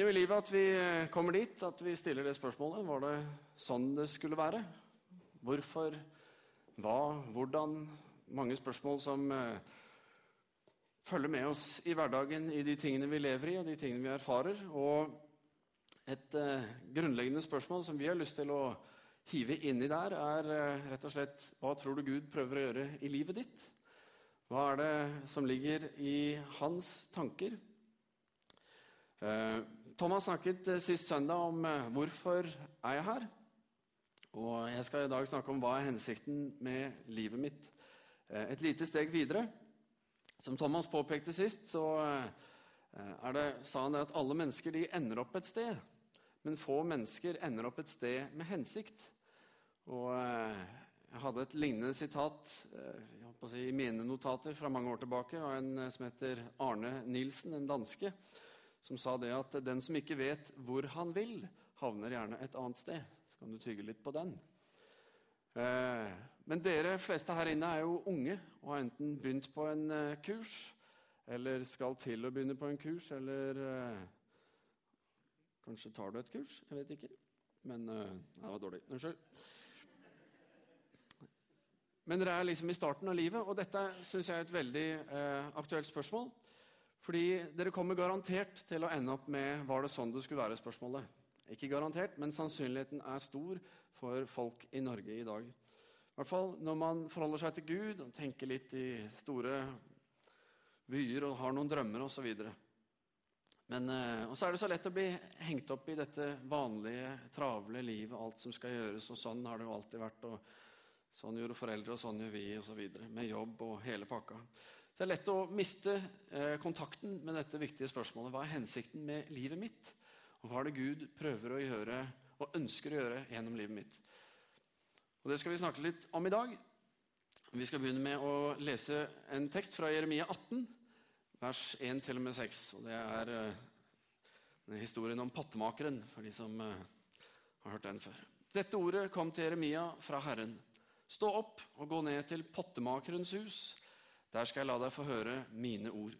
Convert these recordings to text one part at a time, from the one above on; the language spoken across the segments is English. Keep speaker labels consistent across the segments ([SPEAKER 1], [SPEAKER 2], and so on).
[SPEAKER 1] jo i livet at vi kommer dit at vi stiller det spørsmålet var det sånn det skulle være. Hvorfor, hva, hvordan? Mange spørsmål som eh, følger med oss i hverdagen, i de tingene vi lever i, og de tingene vi erfarer. Og et eh, grunnleggende spørsmål som vi har lyst til å hive inni der, er eh, rett og slett hva tror du Gud prøver å gjøre i livet ditt? Hva er det som ligger i hans tanker? Eh, Thomas snakket eh, sist søndag om eh, hvorfor er jeg her. Og jeg skal i dag snakke om hva er hensikten med livet mitt. Et lite steg videre. Som Thomas påpekte sist, så det, sa han at alle mennesker de ender opp et sted. Men få mennesker ender opp et sted med hensikt. Og jeg hadde et lignende sitat si, i mine notater fra mange år tilbake av en som heter Arne Nilsen, en danske som sa det at den som ikke vet hvor han vil, havner gjerne et annet sted. Så kan du tygge litt på den. Eh, men dere fleste her inne er jo unge og har enten begynt på en eh, kurs eller skal til å begynne på en kurs, eller eh, Kanskje tar du et kurs? Jeg vet ikke. Men Det var dårlig. Unnskyld. Men dere er liksom i starten av livet, og dette syns jeg er et veldig aktuelt spørsmål. Fordi dere kommer garantert til å ende opp med 'var det sånn det skulle være?' spørsmålet. Ikke garantert, men sannsynligheten er stor for folk i Norge i dag. I hvert fall når man forholder seg til Gud og tenker litt i store vyer og har noen drømmer osv. Men eh, og så er det så lett å bli hengt opp i dette vanlige, travle livet, alt som skal gjøres, og sånn har det jo alltid vært. og Sånn gjorde foreldre, og sånn gjør vi, osv. Med jobb og hele pakka. Det er lett å miste eh, kontakten med dette viktige spørsmålet. Hva er hensikten med livet mitt? Og hva er det Gud prøver å gjøre og ønsker å gjøre gjennom livet mitt? Og Det skal vi snakke litt om i dag. Vi skal begynne med å lese en tekst fra Jeremia 18, vers 1 til og med 6. Og det er uh, historien om pottemakeren, for de som uh, har hørt den før. Dette ordet kom til Jeremia fra Herren. Stå opp og gå ned til pottemakerens hus. Der skal jeg la deg få høre mine ord.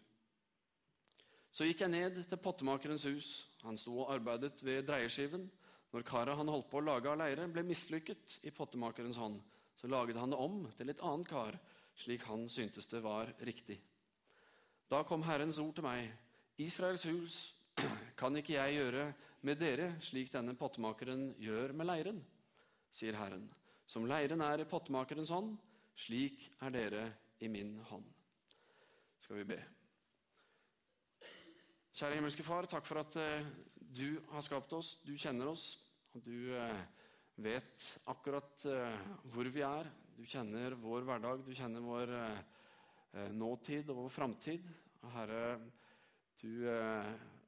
[SPEAKER 1] Så gikk jeg ned til pottemakerens hus. Han sto og arbeidet ved dreieskiven. Når karet han holdt på å lage av leire, ble mislykket i pottemakerens hånd, så laget han det om til et annet kar, slik han syntes det var riktig. Da kom Herrens ord til meg. Israels hus kan ikke jeg gjøre med dere slik denne pottemakeren gjør med leiren, sier Herren. Som leiren er i pottemakerens hånd, slik er dere i min hånd. Skal vi be. Kjære himmelske Far, takk for at eh, du har skapt oss, du kjenner oss, og du eh, vet akkurat eh, hvor vi er. Du kjenner vår hverdag, du kjenner vår nåtid og vår framtid. Herre, du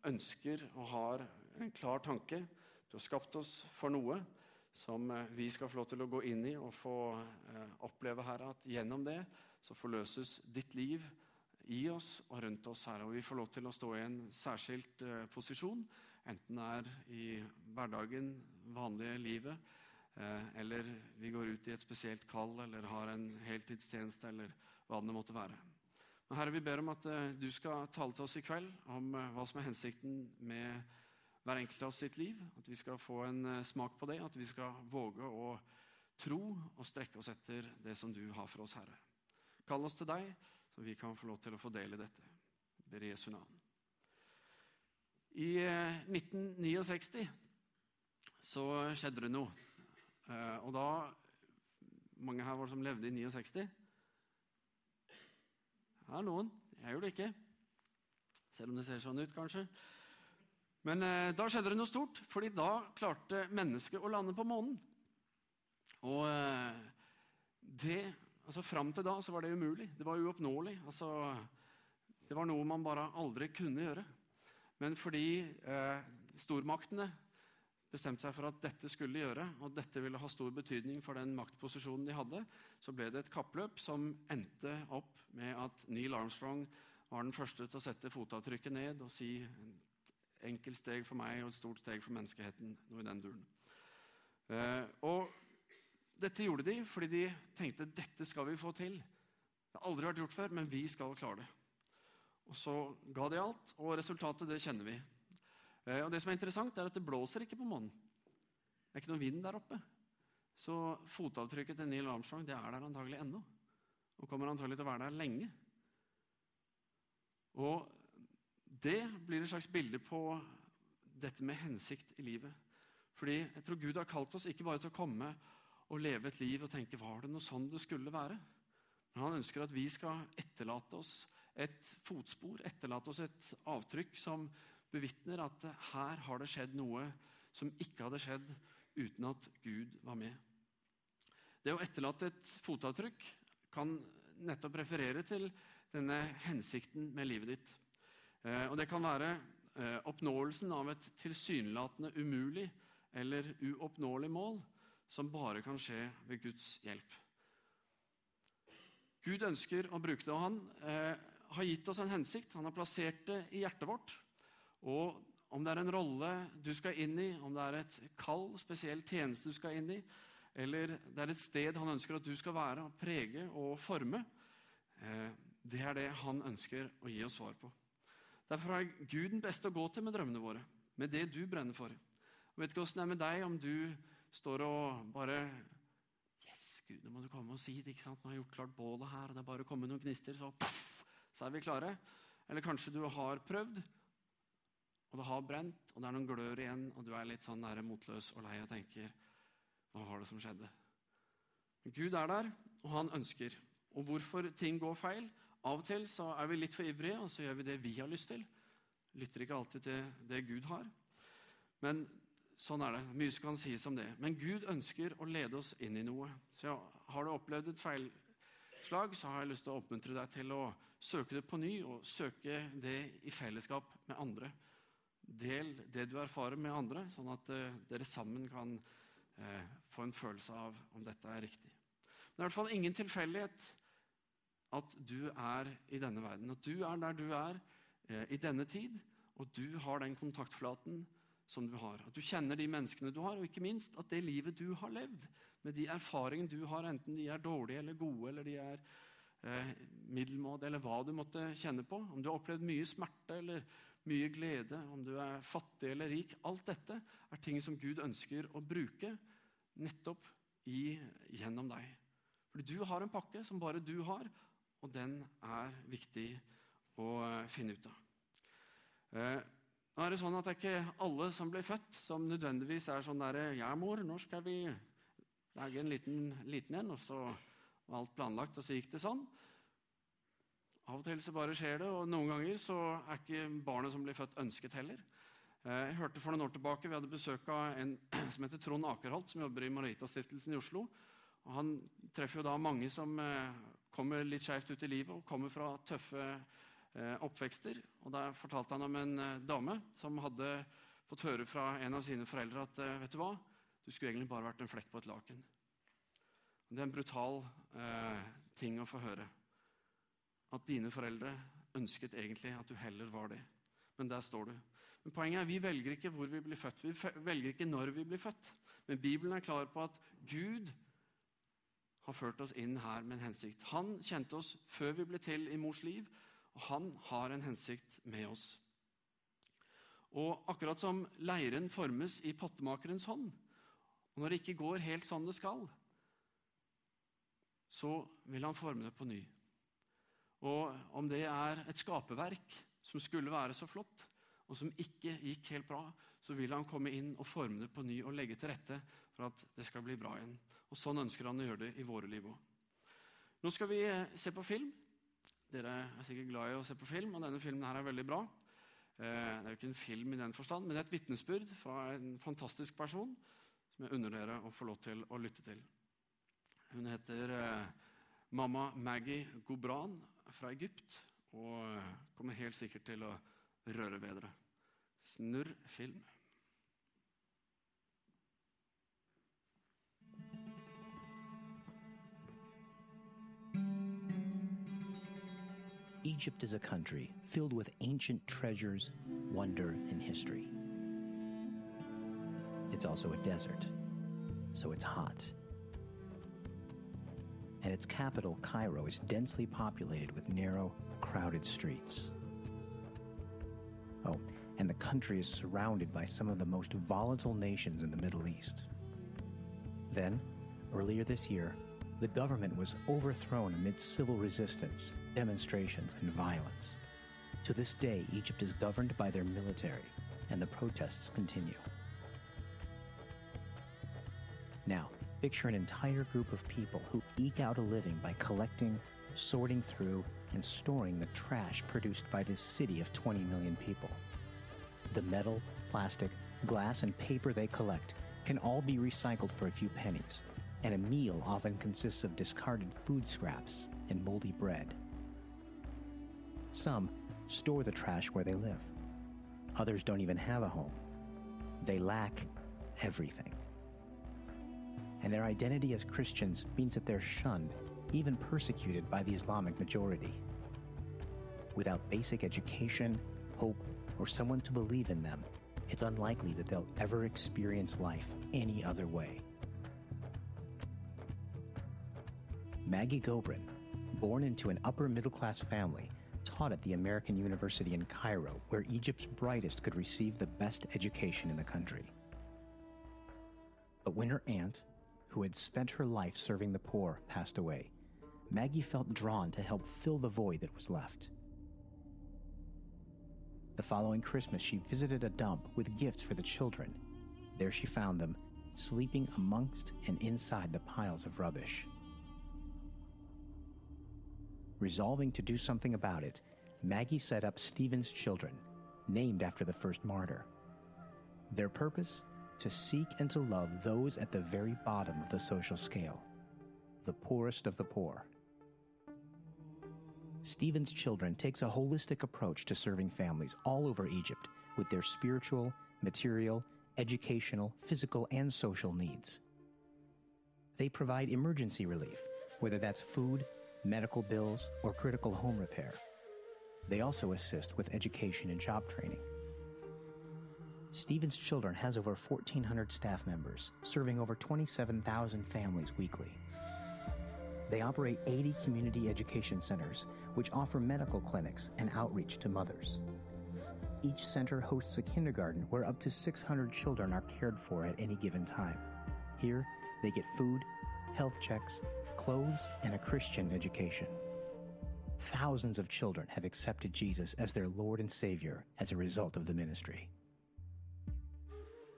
[SPEAKER 1] ønsker og har en klar tanke. Du har skapt oss for noe som vi skal få lov til å gå inn i og få oppleve Herre, at gjennom det så forløses ditt liv i oss og rundt oss, her, Og vi får lov til å stå i en særskilt eh, posisjon, enten det er i hverdagen, vanlige livet, eh, eller vi går ut i et spesielt kall eller har en heltidstjeneste, eller hva det måtte være. Men Herre, vi ber om at eh, du skal tale til oss i kveld om hva som er hensikten med hver enkelt av oss sitt liv. At vi skal få en smak på det, at vi skal våge å tro og strekke oss etter det som du har for oss, Herre. Kall oss til deg, så vi kan få lov til å få del i dette. Ber Jesu navn. I 1969 eh, så skjedde det noe. Eh, og da Mange her var som levde i 69? er noen. Jeg gjorde det ikke. Selv om det ser sånn ut, kanskje. Men eh, da skjedde det noe stort, fordi da klarte mennesket å lande på månen. Og eh, det Altså Fram til da så var det umulig. Det var uoppnåelig. Altså, det var noe man bare aldri kunne gjøre. Men fordi eh, stormaktene bestemte seg for at dette skulle gjøre, og dette ville ha stor betydning for den maktposisjonen de hadde, så ble det et kappløp som endte opp med at Neil Armstrong var den første til å sette fotavtrykket ned og si enkelt steg for meg og et stort steg for menneskeheten. noe i den duren. Eh, og dette gjorde de fordi de tenkte dette skal vi få til. Det har aldri vært gjort før, men vi skal klare det. Og Så ga de alt, og resultatet det kjenner vi. Eh, og det som er interessant, er at det blåser ikke på månen. Det er ikke noe vind der oppe. Så fotavtrykket til Neil Armstrong det er der antagelig ennå. Og kommer antagelig til å være der lenge. Og det blir et slags bilde på dette med hensikt i livet. Fordi jeg tror Gud har kalt oss ikke bare til å komme og leve et liv og tenke var det noe sånn det skulle være? Men han ønsker at vi skal etterlate oss et fotspor, etterlate oss et avtrykk som bevitner at her har det skjedd noe som ikke hadde skjedd uten at Gud var med. Det å etterlate et fotavtrykk kan nettopp referere til denne hensikten med livet ditt. Eh, og Det kan være eh, oppnåelsen av et tilsynelatende umulig eller uoppnåelig mål som bare kan skje ved Guds hjelp. Gud ønsker å bruke det, og han eh, har gitt oss en hensikt. Han har plassert det i hjertet vårt. Og om det er en rolle du skal inn i, om det er et kall, spesiell tjeneste du skal inn i, eller det er et sted han ønsker at du skal være og prege og forme, eh, det er det han ønsker å gi oss svar på. Derfor er Gud den beste å gå til med drømmene våre, med det du brenner for. Jeg vet ikke åssen det er med deg om du står og bare Yes, Gud, nå må du komme og si det. ikke sant? Nå har jeg gjort klart bålet her, og det er bare å komme noen gnister, så, puff, så er vi klare. Eller kanskje du har prøvd, og det har brent, og det er noen glør igjen, og du er litt sånn nære motløs og lei og tenker Hva var det som skjedde? Gud er der, og han ønsker. Og hvorfor ting går feil? Av og til så er vi litt for ivrige, og så gjør vi det vi har lyst til. Lytter ikke alltid til det Gud har. Men sånn er det. Mye som kan sies om det. Men Gud ønsker å lede oss inn i noe. Så har du opplevd et feilslag, så har jeg lyst til å oppmuntre deg til å søke det på ny, og søke det i fellesskap med andre. Del det du erfarer med andre, sånn at uh, dere sammen kan uh, få en følelse av om dette er riktig. Det er i hvert fall ingen tilfeldighet at du er i denne verden. At du er der du er uh, i denne tid, og du har den kontaktflaten som du har. At du kjenner de menneskene du har, og ikke minst at det livet du har levd, med de erfaringene du har, enten de er dårlige eller gode, eller de er eh, middelmådige, eller hva du måtte kjenne på, om du har opplevd mye smerte eller mye glede, om du er fattig eller rik Alt dette er ting som Gud ønsker å bruke nettopp i, gjennom deg. Fordi du har en pakke som bare du har, og den er viktig å eh, finne ut av. Eh, nå er Det sånn at det er ikke alle som blir født, som nødvendigvis er sånn derre 'Ja, mor, nå skal vi lage en liten, liten en.' Og så var alt planlagt, og så gikk det sånn. Av og til så bare skjer det, og noen ganger så er ikke barnet som blir født, ønsket heller. Eh, jeg hørte for noen år tilbake, Vi hadde besøk av en som heter Trond Akerholt, som jobber i Maritastiftelsen i Oslo. Og han treffer jo da mange som eh, kommer litt skeivt ut i livet og kommer fra tøffe oppvekster. Og Da fortalte han om en dame som hadde fått høre fra en av sine foreldre at vet du hva, du skulle egentlig bare vært en flekk på et laken. Det er en brutal eh, ting å få høre at dine foreldre ønsket egentlig at du heller var det. Men der står du. Men Poenget er vi velger ikke hvor vi blir født. Vi velger ikke når vi blir født. Men Bibelen er klar på at Gud har ført oss inn her med en hensikt. Han kjente oss før vi ble til i mors liv, han har en hensikt med oss. Og akkurat som leiren formes i pottemakerens hånd, og når det ikke går helt som det skal, så vil han forme det på ny. Og om det er et skaperverk som skulle være så flott, og som ikke gikk helt bra, så vil han komme inn og forme det på ny og legge til rette for at det skal bli bra igjen. Og Sånn ønsker han å gjøre det i våre liv òg. Nå skal vi se på film. Dere er sikkert glad i å se på film, og denne filmen her er veldig bra. Eh, det er jo ikke en film i den forstand, men det er et vitnesbyrd fra en fantastisk person som jeg unner dere å få lov til å lytte til. Hun heter eh, mamma Maggie Gobran fra Egypt og kommer helt sikkert til å røre ved dere. Snurr film.
[SPEAKER 2] Egypt is a country filled with ancient treasures, wonder, and history. It's also a desert, so it's hot and its capital, Cairo, is densely populated with narrow, crowded streets. Oh, and the country is surrounded by some of the most volatile nations in the Middle East. Then, earlier this year, the government was overthrown amid civil resistance, demonstrations, and violence. To this day, Egypt is governed by their military, and the protests continue. Now, picture an entire group of people who eke out a living by collecting, sorting through, and storing the trash produced by this city of 20 million people. The metal, plastic, glass, and paper they collect can all be recycled for a few pennies, and a meal often consists of discarded food scraps and moldy bread. Some store the trash where they live. Others don't even have a home. They lack everything. And their identity as Christians means that they're shunned, even persecuted by the Islamic majority. Without basic education, hope, or someone to believe in them, it's unlikely that they'll ever experience life any other way. Maggie Gobran, born into an upper middle class family, taught at the American University in Cairo, where Egypt's brightest could receive the best education in the country. But when her aunt, who had spent her life serving the poor, passed away, Maggie felt drawn to help fill the void that was left. The following Christmas, she visited a dump with gifts for the children. There she found them, sleeping amongst and inside the piles of rubbish. Resolving to do something about it, Maggie set up Stephen's Children, named after the first martyr. Their purpose? To seek and to love those at the very bottom of the social scale, the poorest of the poor. Stephen's Children takes a holistic approach to serving families all over Egypt with their spiritual, material, educational, physical, and social needs. They provide emergency relief, whether that's food, medical bills, or critical home repair. They also assist with education and job training. Stephen's Children has over 1,400 staff members, serving over 27,000 families weekly. They operate 80 community education centers, which offer medical clinics and outreach to mothers. Each center hosts a kindergarten where up to 600 children are cared for at any given time. Here, they get food, health checks, clothes, and a Christian education. Thousands of children have accepted Jesus as their Lord and Savior as a result of the ministry.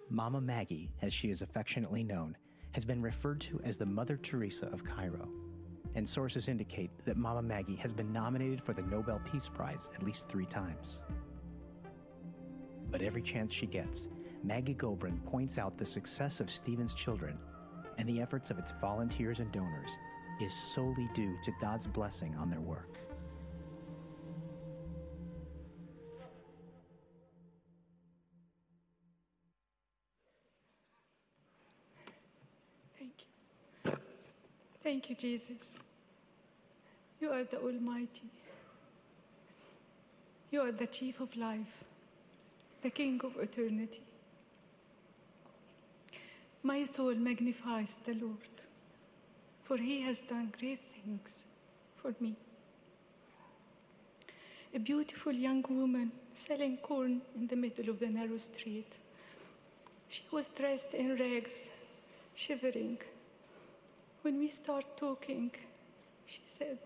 [SPEAKER 2] Mama Maggie, as she is affectionately known, has been referred to as the Mother Teresa of Cairo, and sources indicate that Mama Maggie has been nominated for the Nobel Peace Prize at least three times. But every chance she gets, Maggie Gobran points out the success of Stephen's children and the efforts of its volunteers and donors is solely due to God's blessing on their work.
[SPEAKER 3] Thank you. Thank you, Jesus. You are the Almighty. You are the Chief of life, the King of eternity. My soul magnifies the Lord, for he has done great things for me. A beautiful young woman selling corn in the middle of the narrow street. She was dressed in rags, shivering. When we start talking, she said,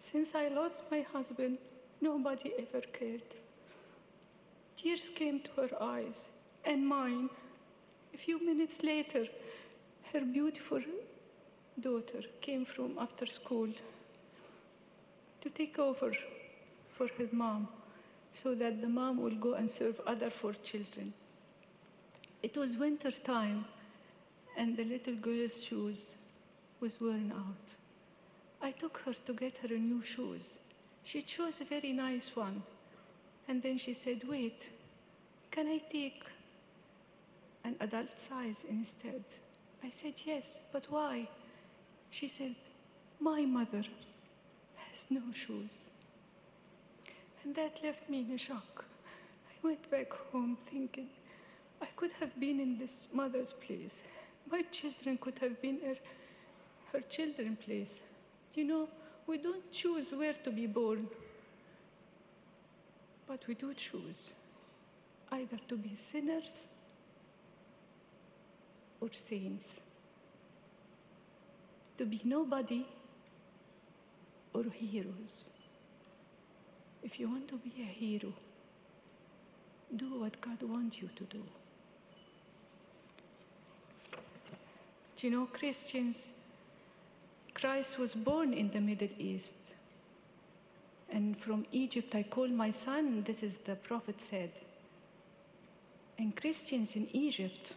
[SPEAKER 3] Since I lost my husband, nobody ever cared. Tears came to her eyes and mine. A few minutes later, her beautiful daughter came from after school to take over for her mom so that the mom will go and serve other four children. It was winter time and the little girl's shoes was worn out. I took her to get her new shoes. She chose a very nice one. And then she said, Wait, can I take an adult size instead? I said, Yes, but why? She said, My mother has no shoes. And that left me in a shock. I went back home thinking, I could have been in this mother's place. My children could have been her, her children's place. You know, we don't choose where to be born, but we do choose either to be sinners or saints, to be nobody or heroes. If you want to be a hero, do what God wants you to do. Do you know, Christians, Christ was born in the Middle East. And from Egypt I call my son, this is the prophet said. And Christians in Egypt,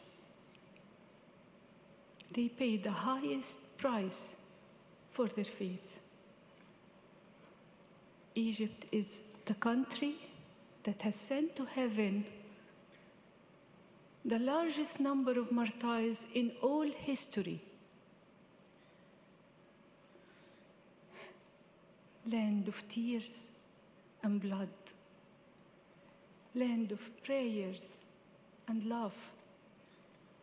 [SPEAKER 3] they paid the highest price for their faith. Egypt is the country that has sent to heaven the largest number of martyrs in all history. Land of tears and blood, land of prayers and love.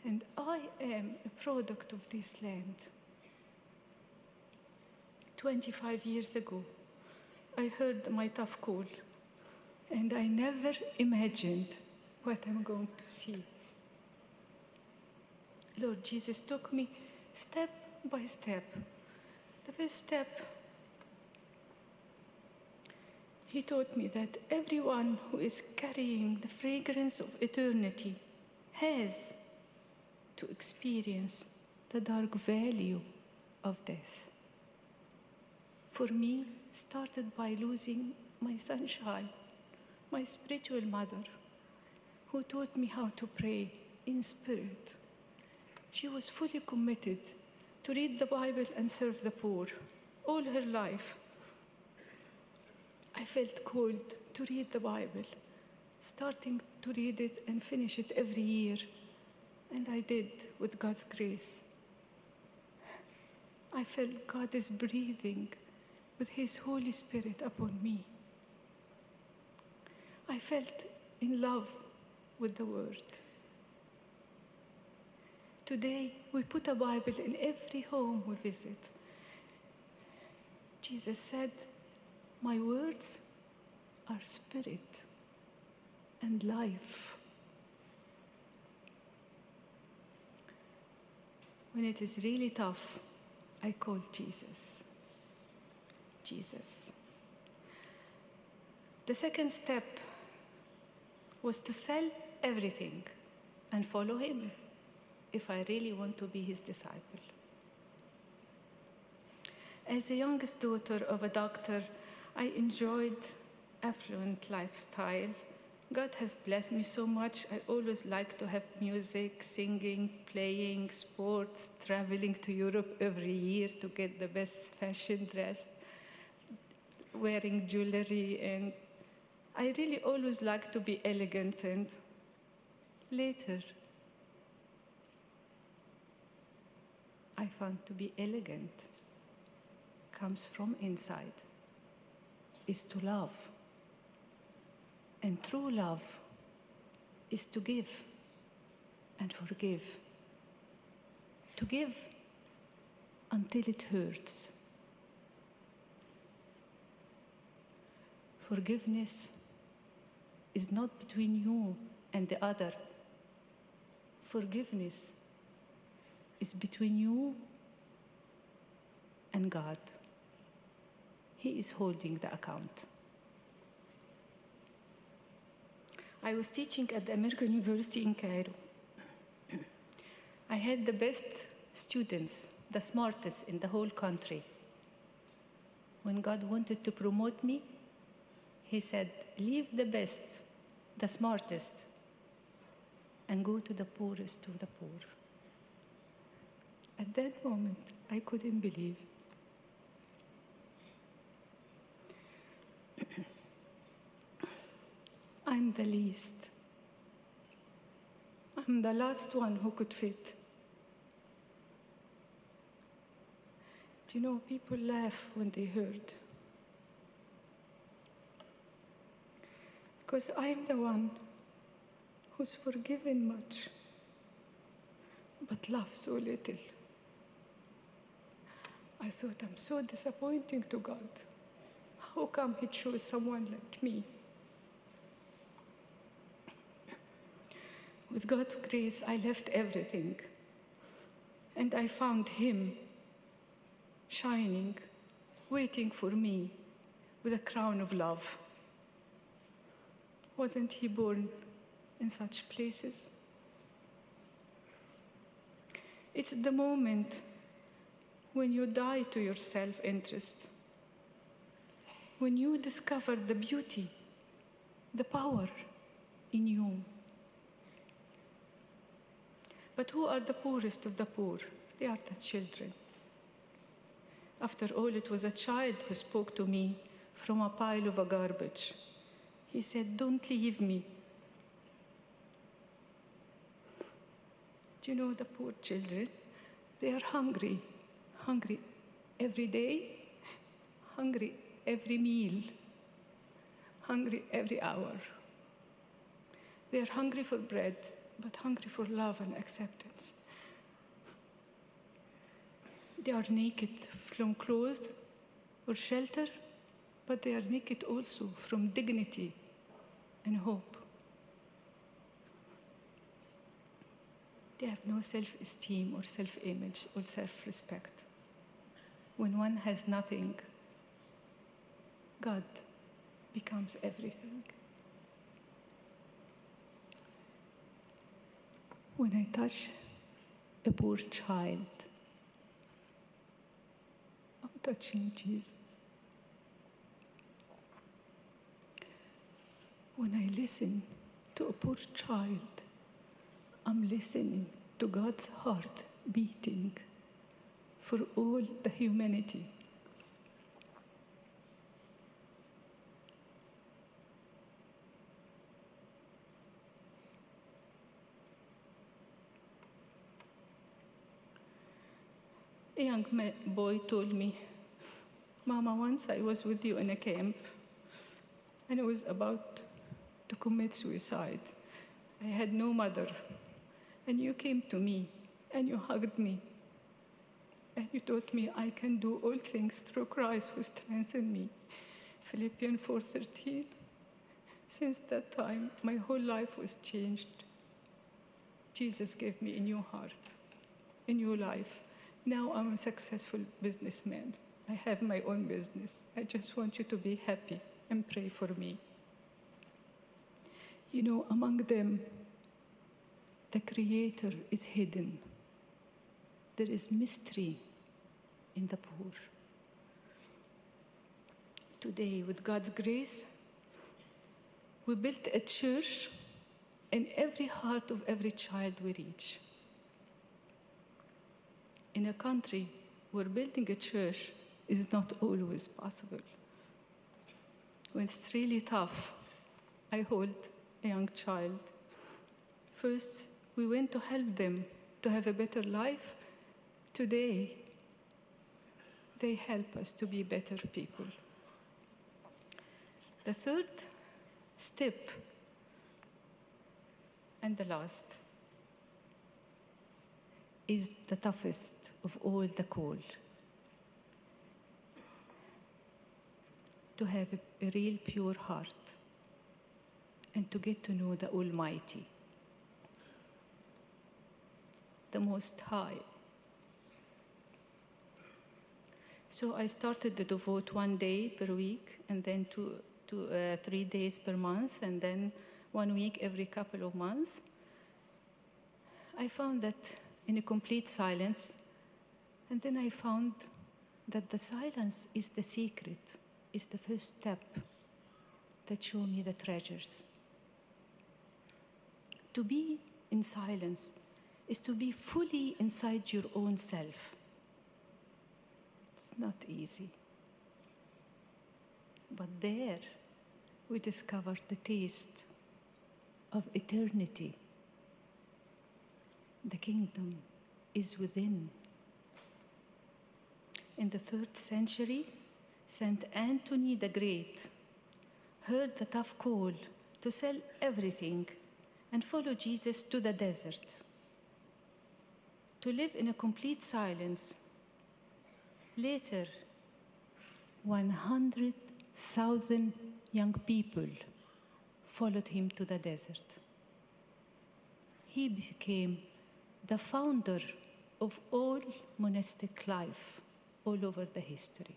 [SPEAKER 3] And I am a product of this land. 25 years ago, I heard my tough call, and I never imagined what I'm going to see. Lord Jesus took me step by step. The first step, He taught me that everyone who is carrying the fragrance of eternity has to experience the dark value of death. For me, started by losing my sunshine, my spiritual mother, who taught me how to pray in spirit. She was fully committed to read the Bible and serve the poor all her life. I felt called to read the Bible, starting to read it and finish it every year. And I did with God's grace. I felt God is breathing with His Holy Spirit upon me. I felt in love with the Word. Today, we put a Bible in every home we visit. Jesus said, My words are spirit and life. When it is really tough, I call Jesus. Jesus. The second step was to sell everything and follow him if I really want to be his disciple. As the youngest daughter of a doctor, I enjoyed affluent lifestyle. God has blessed me so much. I always like to have music, singing, playing, sports, traveling to Europe every year to get the best fashion dressed, wearing jewelry, and I really always like to be elegant. And later, I found to be elegant comes from inside, is to love. And true love is to give and forgive. To give until it hurts. Forgiveness is not between you and the other. Forgiveness is between you and God. He is holding the account. I was teaching at the American University in Cairo. I had the best students, the smartest in the whole country. When God wanted to promote me, He said, Leave the best, the smartest, and go to the poorest of the poor. At that moment, I couldn't believe it. I'm the least. I'm the last one who could fit. Do you know, people laugh when they heard. Because I'm the one who's forgiven much, but loves so little. I thought, I'm so disappointing to God. How come He chose someone like me? with God's grace, I left everything. And I found Him shining, waiting for me with a crown of love. Wasn't He born in such places? It's the moment when you die to your self interest, when you discover the beauty, the power in you. But who are the poorest of the poor? They are the children. After all, it was a child who spoke to me from a pile of garbage. He said, Don't leave me. Do you know the poor children? They are hungry, hungry every day, hungry every meal, hungry every hour. They are hungry for bread, but hungry for love and acceptance. They are naked from clothes or shelter, but they are naked also from dignity and hope. They have no self esteem or self image or self respect. When one has nothing, God becomes everything. When I touch a poor child, I'm touching Jesus. When I listen to a poor child, I'm listening to God's heart beating for all the humanity. A young boy told me, Mama, once I was with you in a camp and I was about to commit suicide. I had no mother. And you came to me and you hugged me. And you taught me I can do all things through Christ who strengthened me. Philippians 4:13. Since that time, my whole life was changed. Jesus gave me a new heart, a new life. Now I'm a successful businessman. I have my own business. I just want you to be happy and pray for me. You know, among them, the Creator is hidden. There is mystery in the poor. Today, with God's grace, we built a church in every heart of every child we reach. In a country where building a church is not always possible. When it's really tough, I hold a young child. First, we went to help them to have a better life. Today, they help us to be better people. The third step, and the last, is the toughest of all the call. To have a, a real pure heart and to get to know the Almighty, the Most High. So I started to devote one day per week, and then two, two, uh, three days per month, and then one week every couple of months. I found that in a complete silence, and then I found that the silence is the secret, is the first step that show me the treasures. To be in silence is to be fully inside your own self. It's not easy. But there we discover the taste of eternity. The kingdom is within. In the third century, Saint Anthony the Great heard the tough call to sell everything and follow Jesus to the desert, to live in a complete silence. Later, 100,000 young people followed him to the desert. he became the founder of all monastic life all over the history.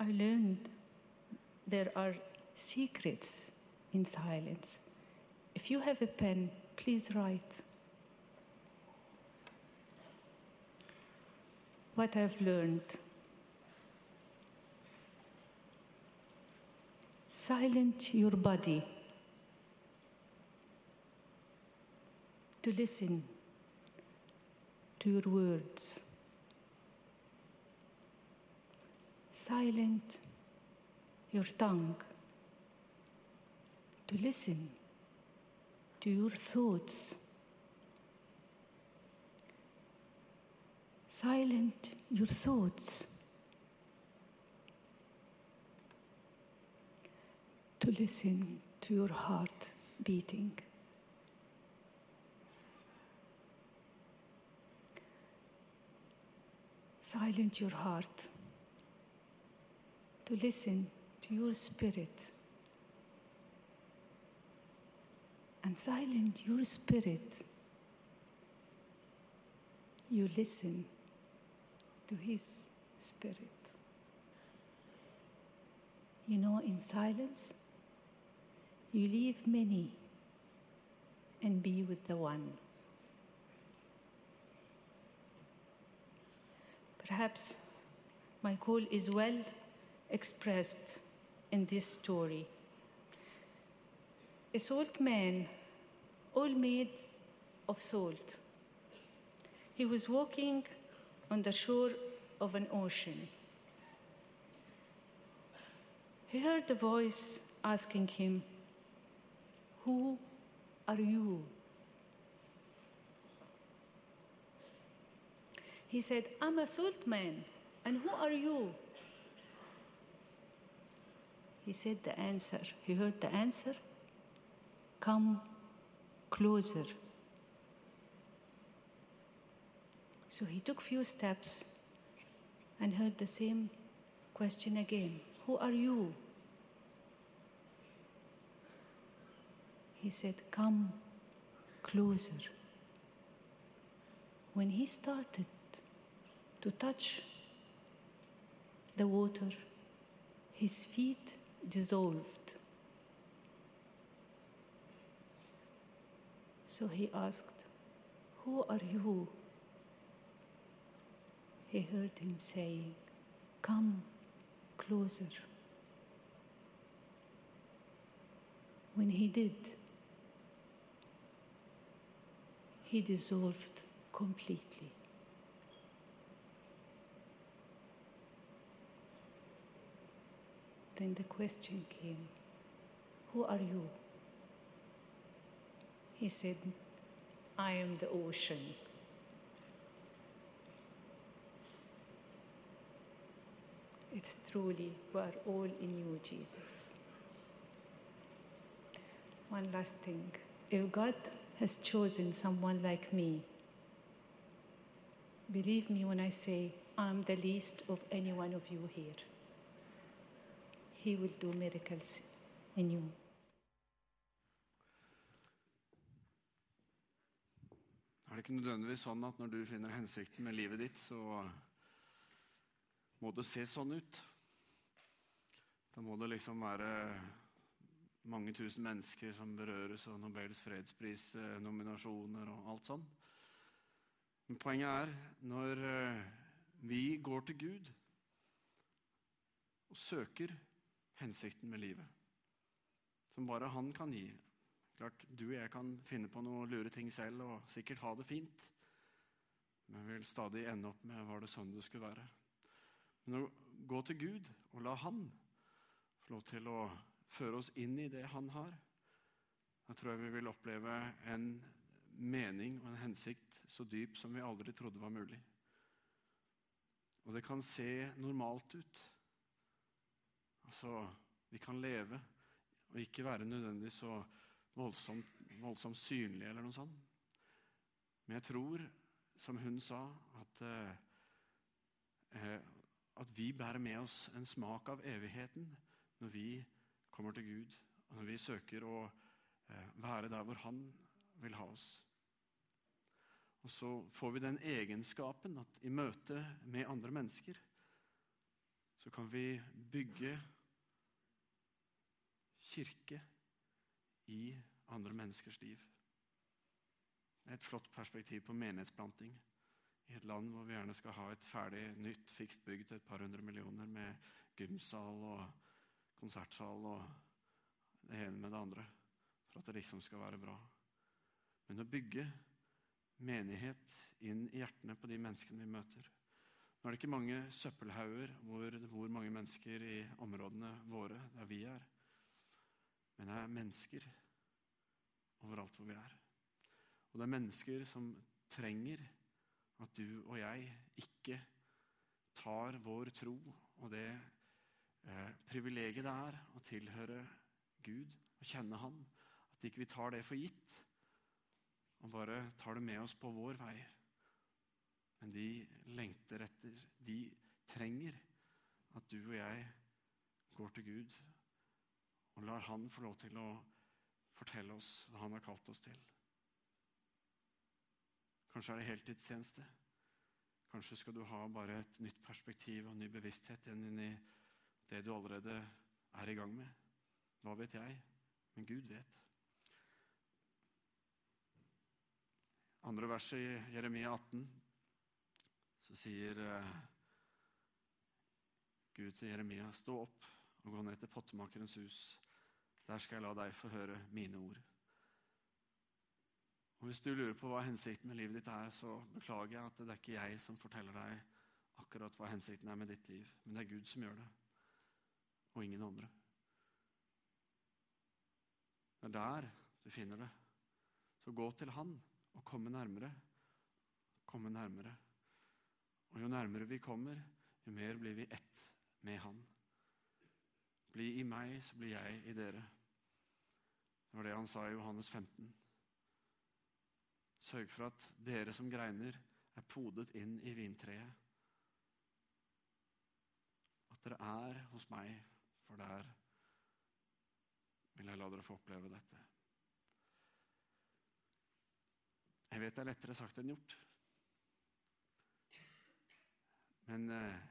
[SPEAKER 3] I learned there are secrets in silence. If you have a pen, please write. What I've learned. Silent your body to listen to your words. Silent your tongue to listen to your thoughts. Silent your thoughts to listen to your heart beating. Silent your heart to listen to your spirit. And silent your spirit, you listen to his spirit. You know, in silence, you leave many and be with the one. Perhaps my call is well expressed in this story. A salt man, all made of salt. He was walking on the shore of an ocean. He heard a voice asking him, Who are you? He said, I'm a salt man, and who are you? He said the answer. He heard the answer. Come closer. So he took few steps and heard the same question again. Who are you? He said, Come closer. When he started to touch the water, his feet dissolved. So he asked, Who are you? He heard him saying, Come closer. When he did, he dissolved completely. Then the question came, Who are you? He said, I am the ocean. It's truly, we are all in you, Jesus. One last thing. If God has chosen someone like me, believe me when I say I'm the least of any one of you here. He will do miracles in you.
[SPEAKER 1] Er det ikke nødvendigvis sånn at når du finner hensikten med livet ditt, så må det se sånn ut? Da må det liksom være mange tusen mennesker som berøres av Nobels fredsprisnominasjoner og alt sånn. Men poenget er når eh, vi går til Gud og søker hensikten med livet, som bare Han kan gi Klart, Du og jeg kan finne på noen lure ting selv og sikkert ha det fint, men vil stadig ende opp med var det sånn det skulle være. Men å gå til Gud og la Han få lov til å føre oss inn i det Han har, da tror jeg vi vil oppleve en mening og en hensikt så dyp som vi aldri trodde var mulig. Og det kan se normalt ut. Altså, vi kan leve og ikke være nødvendig så voldsomt, voldsomt synlig eller noe sånt. Men jeg tror, som hun sa, at, eh, at vi bærer med oss en smak av evigheten når vi kommer til Gud og når vi søker å eh, være der hvor Han vil ha oss. Og så får vi den egenskapen at i møte med andre mennesker så kan vi bygge kirke i andre menneskers liv. Det er et flott perspektiv på menighetsplanting i et land hvor vi gjerne skal ha et ferdig, nytt, fikst bygd til et par hundre millioner med gymsal og konsertsal og det ene med det andre for at det liksom skal være bra. Men å bygge menighet inn i hjertene på de menneskene vi møter. Nå er det ikke mange søppelhauger hvor det bor mange mennesker i områdene våre, der vi er. Men det er mennesker overalt hvor vi er. Og det er mennesker som trenger at du og jeg ikke tar vår tro og det eh, privilegiet det er å tilhøre Gud og kjenne Han, at ikke vi tar det for gitt og bare tar det med oss på vår vei. Men de lengter etter, de trenger at du og jeg går til Gud og lar Han få lov til å fortelle oss hva Han har kalt oss til. Kanskje er det heltidstjeneste. Kanskje skal du ha bare et nytt perspektiv og ny bevissthet inn i det du allerede er i gang med. Hva vet jeg? Men Gud vet. Andre verset i Jeremia 18 så sier uh, Gud til Jeremia, stå opp og gå ned til pottemakerens hus. Der skal jeg la deg få høre mine ord. Og Hvis du lurer på hva hensikten med livet ditt er, så beklager jeg at det er ikke jeg som forteller deg akkurat hva hensikten er med ditt liv, men det er Gud som gjør det, og ingen andre. Det er der du finner det. Så gå til Han og komme nærmere. Komme nærmere. Og jo nærmere vi kommer, jo mer blir vi ett med Han. Bli i meg, så blir jeg i dere. Det var det han sa i Johannes 15. Sørg for at dere som greiner, er podet inn i vintreet. At dere er hos meg, for der vil jeg la dere få oppleve dette. Jeg vet det er lettere sagt enn gjort. Men eh,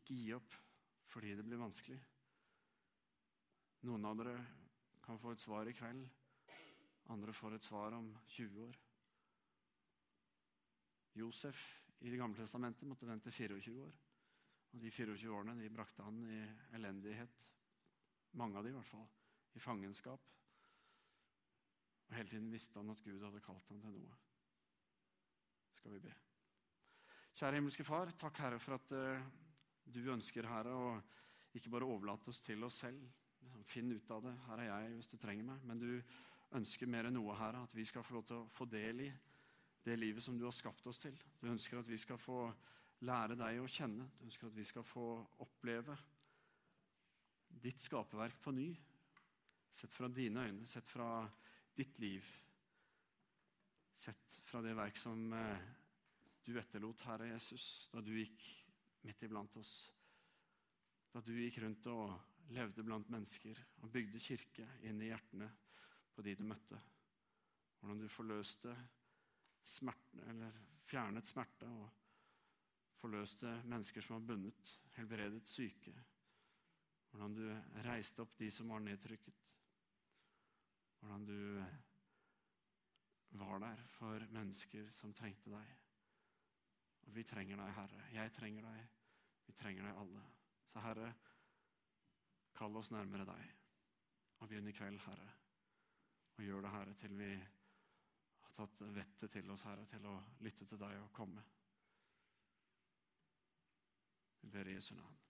[SPEAKER 1] ikke gi opp fordi det blir vanskelig. Noen av dere kan få et svar i kveld. Andre får et svar om 20 år. Josef i Det gamle testamentet måtte vente 24 år. Og De 24 årene de brakte han i elendighet, mange av de i hvert fall, i fangenskap. Og Hele tiden visste han at Gud hadde kalt ham til noe. Skal vi be. Kjære himmelske Far, takk Herre for at uh, du ønsker Herre å ikke bare overlate oss til oss selv. Liksom, finn ut av det. Her er jeg hvis du trenger meg. Men du ønsker mer enn noe, Herre, at vi skal få lov til å få del i det livet som du har skapt oss til. Du ønsker at vi skal få lære deg å kjenne. Du ønsker at vi skal få oppleve ditt skaperverk på ny. Sett fra dine øyne, sett fra ditt liv. Sett fra det verk som eh, du etterlot, Herre Jesus, da du gikk midt iblant oss. Da du gikk rundt og levde blant mennesker og bygde kirke inn i hjertene på de du møtte. Hvordan du forløste smertene, eller fjernet smerte og forløste mennesker som var bundet, helbredet syke. Hvordan du reiste opp de som var nedtrykket. Hvordan du var der for mennesker som trengte deg. Og vi trenger deg, Herre. Jeg trenger deg. Vi trenger deg alle. Så Herre, kall oss nærmere deg. Og begynn i kveld, Herre. Og gjør det, Herre, til vi har tatt vettet til oss, Herre, til å lytte til deg og komme. Vi ber i Jesu navn.